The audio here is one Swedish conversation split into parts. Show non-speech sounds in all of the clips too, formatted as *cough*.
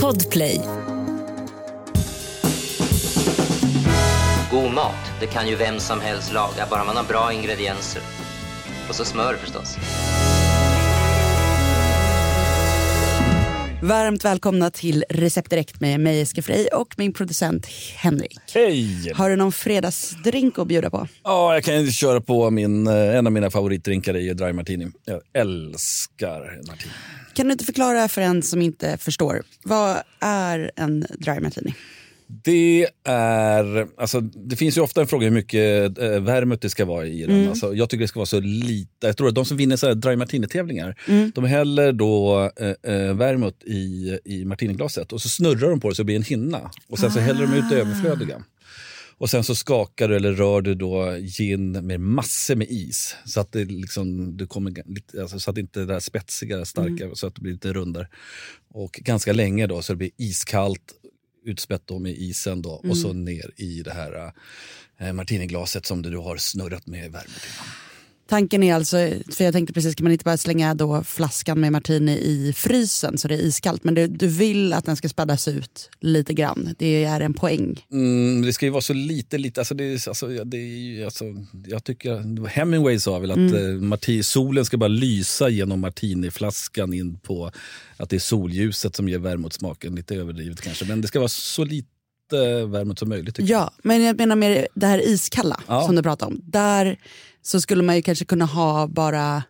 Podplay. God mat, det kan ju vem som helst laga, bara man har bra ingredienser. Och så smör förstås. Varmt välkomna till Recept Direkt med mig Eske Frey och min producent Henrik. Hej! Har du någon fredagsdrink att bjuda på? Ja, jag kan köra på min, eh, en av mina favoritdrinkar är Dry Martini. Jag älskar martini. Kan du inte förklara för en som inte förstår, vad är en Dry Martini? Det är, alltså, det finns ju ofta en fråga hur mycket eh, värme det ska vara i den. Mm. Alltså, jag tycker det ska vara så lite. Jag tror att de som vinner så här dry martini-tävlingar, Mm. de häller då eh, eh, vermouth i, i martiniglaset och så snurrar de på det så det blir en hinna. Och sen så häller de ut det överflödiga. Och sen så skakar du eller rör du då gin med massor med is. Så att det liksom, du kommer alltså, så att inte det där spetsiga, starka, så att det blir lite rundare. Och ganska länge då så det blir iskallt, utspätt då med isen då och så ner i det här eh, martiniglaset som du har snurrat med värme till. Tanken är alltså, för jag tänkte precis, kan man inte bara slänga då flaskan med martini i frysen så det är iskallt, men du, du vill att den ska spädas ut lite grann. Det är en poäng. Mm, det ska ju vara så lite, lite, alltså det, alltså, det är alltså, jag tycker, Hemingway sa väl att mm. marti, solen ska bara lysa genom martiniflaskan in på att det är solljuset som ger vermouthsmaken, lite överdrivet kanske, men det ska vara så lite vermouth som möjligt. Ja, men jag menar med det här iskalla Ja. som du pratade om. Där så skulle man ju kanske kunna ha bara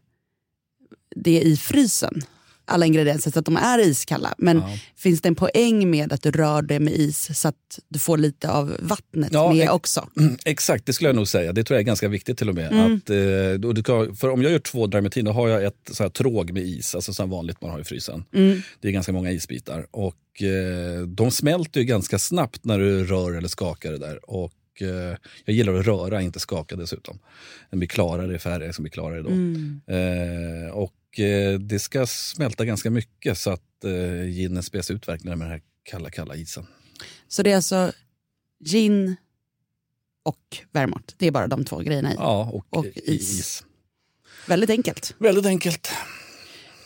det i frysen. Alla ingredienser så att de är iskalla. Men Ja. finns det en poäng med att du rör det med is så att du får lite av vattnet Ja, med också? Mm, Exakt, det skulle jag nog säga. Det tror jag är ganska viktigt till och med. Att, eh, och du kan, för om jag gör två då har jag ett så här tråg med is, alltså så här vanligt man har i frysen. Det är ganska många isbitar. Och eh, de smälter ju ganska snabbt när du rör eller skakar det där. Och eh, jag gillar att röra, inte skaka dessutom. Den blir klarare i färgen, som blir klarare då. Eh, och eh, det ska smälta ganska mycket så att eh, ginen späs ut verkligen med den här kalla, kalla isen. Så det är alltså gin och vermouth. Det är bara de två grejerna i. Ja, och, Och is. is. Väldigt enkelt. Väldigt enkelt.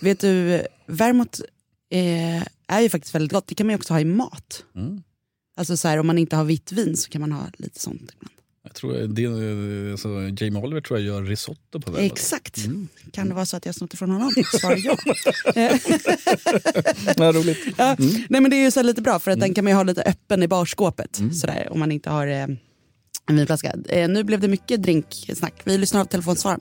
Vet du, vermouth eh, är ju faktiskt väldigt gott. Det kan man ju också ha i mat. Mm. Alltså så här, om man inte har vitt vin så kan man ha lite sånt ibland. Jag tror det, eh, alltså, Jamie Oliver tror jag gör risotto på vermouth. Exakt. Kan det vara så att jag snott ifrån honom? Svar ja. Eh, *laughs* Ja, roligt. ja. Nej, men det är ju så lite bra för att Mm. den kan man ju ha lite öppen i barskåpet. Sådär, om man inte har eh, en vinflaska. Eh, nu blev det mycket drinksnack. Vi lyssnar av telefonsvaren.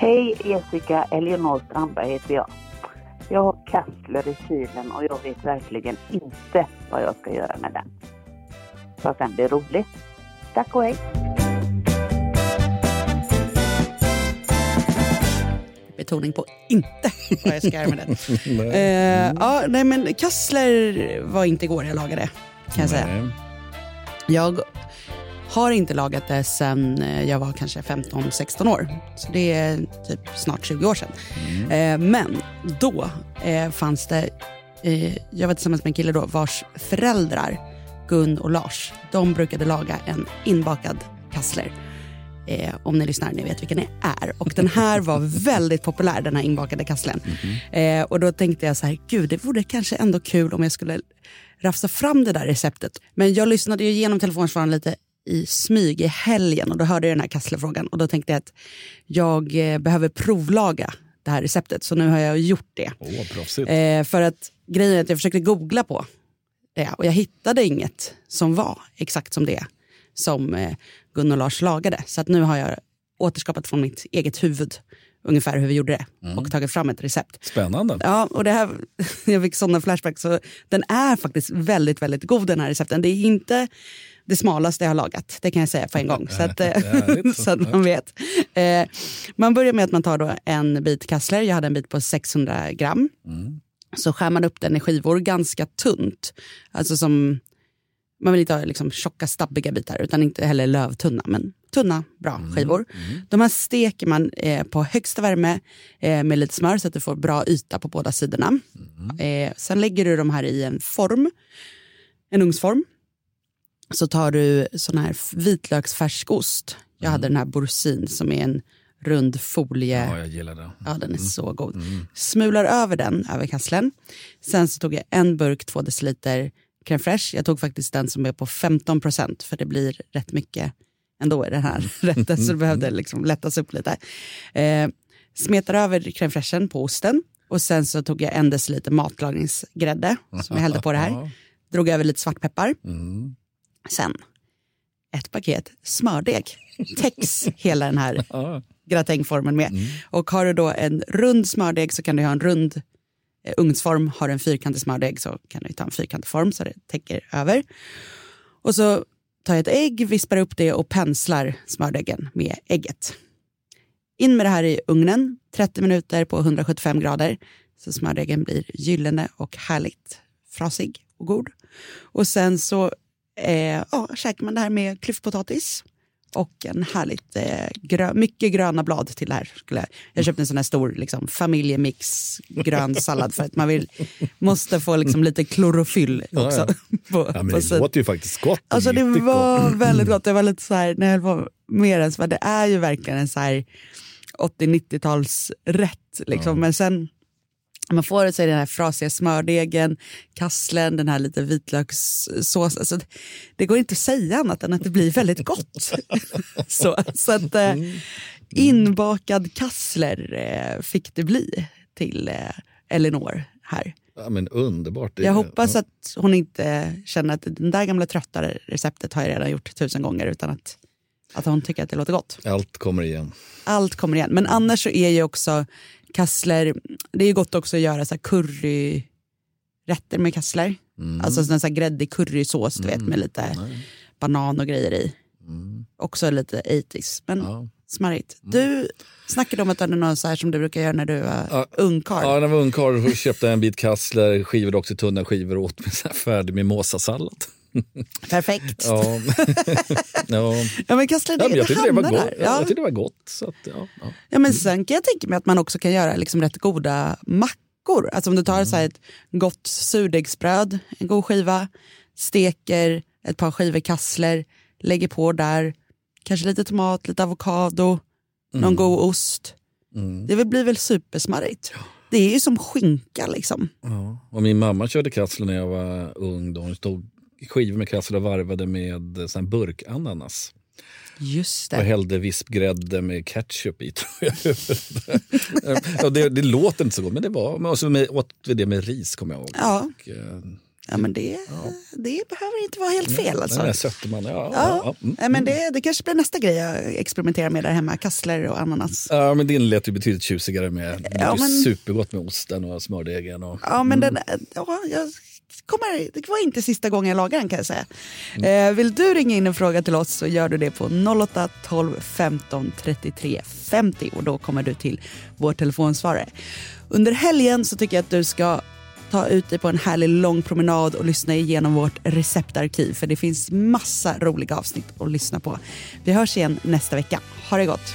Hej Jessica, Elinor Strandberg heter jag. Jag har kassler i kylen och jag vet verkligen inte vad jag ska göra med den. Så att den blir rolig. Tack och hej! Betoning på inte vad jag ska göra med den. *laughs* eh, ja, nej, men kassler var inte igår jag lagade, kan jag säga. Nej. Jag har inte lagat det sen eh, jag var kanske 15-16 år. Så det är typ snart 20 år sedan. Eh, men då eh, fanns det, jag var tillsammans med en kille då vars föräldrar, Gun och Lars, de brukade laga en inbakad kassler. Eh, om ni lyssnar, ni vet vilken det är. Och den här var *laughs* väldigt populär, den här inbakade kasslen. Eh, och då tänkte jag så här, gud det vore kanske ändå kul om jag skulle rafsa fram det där receptet. Men jag lyssnade ju igenom telefonsvararen lite i smyg i helgen och då hörde jag den här kasslefrågan och då tänkte jag att jag eh, behöver provlaga det här receptet. Så nu har jag gjort det. Proffsigt. Eh, för att grejen är att jag försökte googla på det och jag hittade inget som var exakt som det som eh, Gun och Lars lagade. Så att nu har jag återskapat från mitt eget huvud ungefär hur vi gjorde det och tagit fram ett recept. Spännande. Ja, och det här, *laughs* jag fick sådana flashbacks. Så den är faktiskt väldigt, väldigt god den här recepten. Det är inte det smalaste jag har lagat, det kan jag säga på en gång. Så att, eh, *laughs* så att man vet. Eh, man börjar med att man tar då en bit kassler, jag hade en bit på 600 gram. Så skär man upp den i skivor ganska tunt. Alltså som, man vill inte ha liksom tjocka stabbiga bitar utan inte heller lövtunna. Men tunna, bra skivor. De här steker man eh, på högsta värme eh, med lite smör så att du får bra yta på båda sidorna. Eh, sen lägger du de här i en form, en ugnsform. Så tar du sån här vitlöksfärskost. Jag hade den här boursin som är en rund folie. Ja, jag gillar det. Ja, den är så god. Smular över den över kasslen. Sen så tog jag en burk 2 deciliter crème fraîche. Jag tog faktiskt den som är på 15 procent för det blir rätt mycket ändå i den här *laughs* rätten så det behövde liksom lättas upp lite. Eh, smetar över crème fraîchen på osten och sen så tog jag en deciliter matlagningsgrädde som jag hällde på det här. *laughs* Drog över lite svartpeppar. Mm. Sen ett paket smördeg. Täcks hela den här *laughs* gratängformen med. Och har du då en rund smördeg så kan du ha en rund Eh, ugnsform. Har du en fyrkantig smördeg så kan du ta en fyrkantig form så det täcker över. Och så tar jag ett ägg, vispar upp det och penslar smördegen med ägget. In med det här i ugnen, 30 minuter på 175 grader. Så smördegen blir gyllene och härligt frasig och god. Och sen så eh, ja, käkar man det här med klyftpotatis och en härligt eh, grö, mycket gröna blad till det här. Skulle jag. jag köpte en sån här stor liksom, familjemix grön sallad för att man vill, måste få liksom, lite klorofyll också. *laughs* På, Ja, men på det sidan. låter ju faktiskt gott. Alltså det var gott. *clears throat* väldigt gott. Det var lite så här, när jag höll på med den, så var det är ju verkligen en så här 80-90-talsrätt. Liksom. Men sen, man får det så är den här frasiga smördegen, kasslen, den här lite vitlökssås. Alltså, det, går inte att säga annat än att det blir väldigt gott. *laughs* så så att, eh, inbakad kassler eh, fick det bli till eh, Elinor här. Ja, men underbart. Det- Jag hoppas ja. att hon inte känner att det där gamla trötta receptet har jag redan gjort tusen gånger utan att, att hon tycker att det låter gott. Allt kommer igen. Allt kommer igen. Men annars så är ju också kassler, det är ju gott också att göra så här curryrätter med kassler. Mm. Alltså sån här gräddig currysås du vet med lite banan och grejer i. Också lite 80s, men Mm. Ja. smarrigt. Du snackade om att du hade något så här som du brukar göra när du var Ja. ungkarl. Ja, när jag var ungkarl köpte jag en bit kassler, skivade också tunna skivor och åt med så här färdig mimosasallad. *laughs* Perfekt. Ja. ja. *laughs* Ja men kassler, det, Ja, jag tyckte det var gott. där. Ja. Ja. Jag tyckte det var gott. Så att, ja, ja. Ja, men sen kan jag tänka mig att man också kan göra liksom rätt goda mackor. Alltså om du tar så här ett gott surdegsbröd, en god skiva, steker ett par skivor kassler, lägger på där, kanske lite tomat, lite avokado, någon god ost. Det blir väl supersmarrigt. Det är ju som skinka liksom. Ja. Och min mamma körde kassler när jag var ung. Då. Hon stod skivor med kassler och varvade med eh, sån burkananas. Just Och det. hällde vispgrädde med ketchup i *laughs* tror jag. ja, det, det låter inte så gott men det var, men också med, åt vi det med ris kommer jag ihåg. Ja. Och, eh, Ja, men det, det behöver inte vara helt fel Den alltså. där sötman, ja. Ja, Ja. Ja, mm. Men det, det kanske blir nästa grej jag experimenterar med där hemma. Kassler och ananas. ja, men din lät ju betydligt tjusigare med. Ja, men- supergott med osten och smördegen. Och, Ja, men den, ja, jag kommer, det var inte sista gången jag lagar den kan jag säga. Eh, vill du ringa in en fråga till oss så gör du det på 08 12 15 33 50 och då kommer du till vår telefonsvarare. Under helgen så tycker jag att du ska ta ut dig på en härlig lång promenad och lyssna igenom vårt receptarkiv för det finns massa roliga avsnitt att lyssna på. Vi hörs igen nästa vecka. Ha det gott!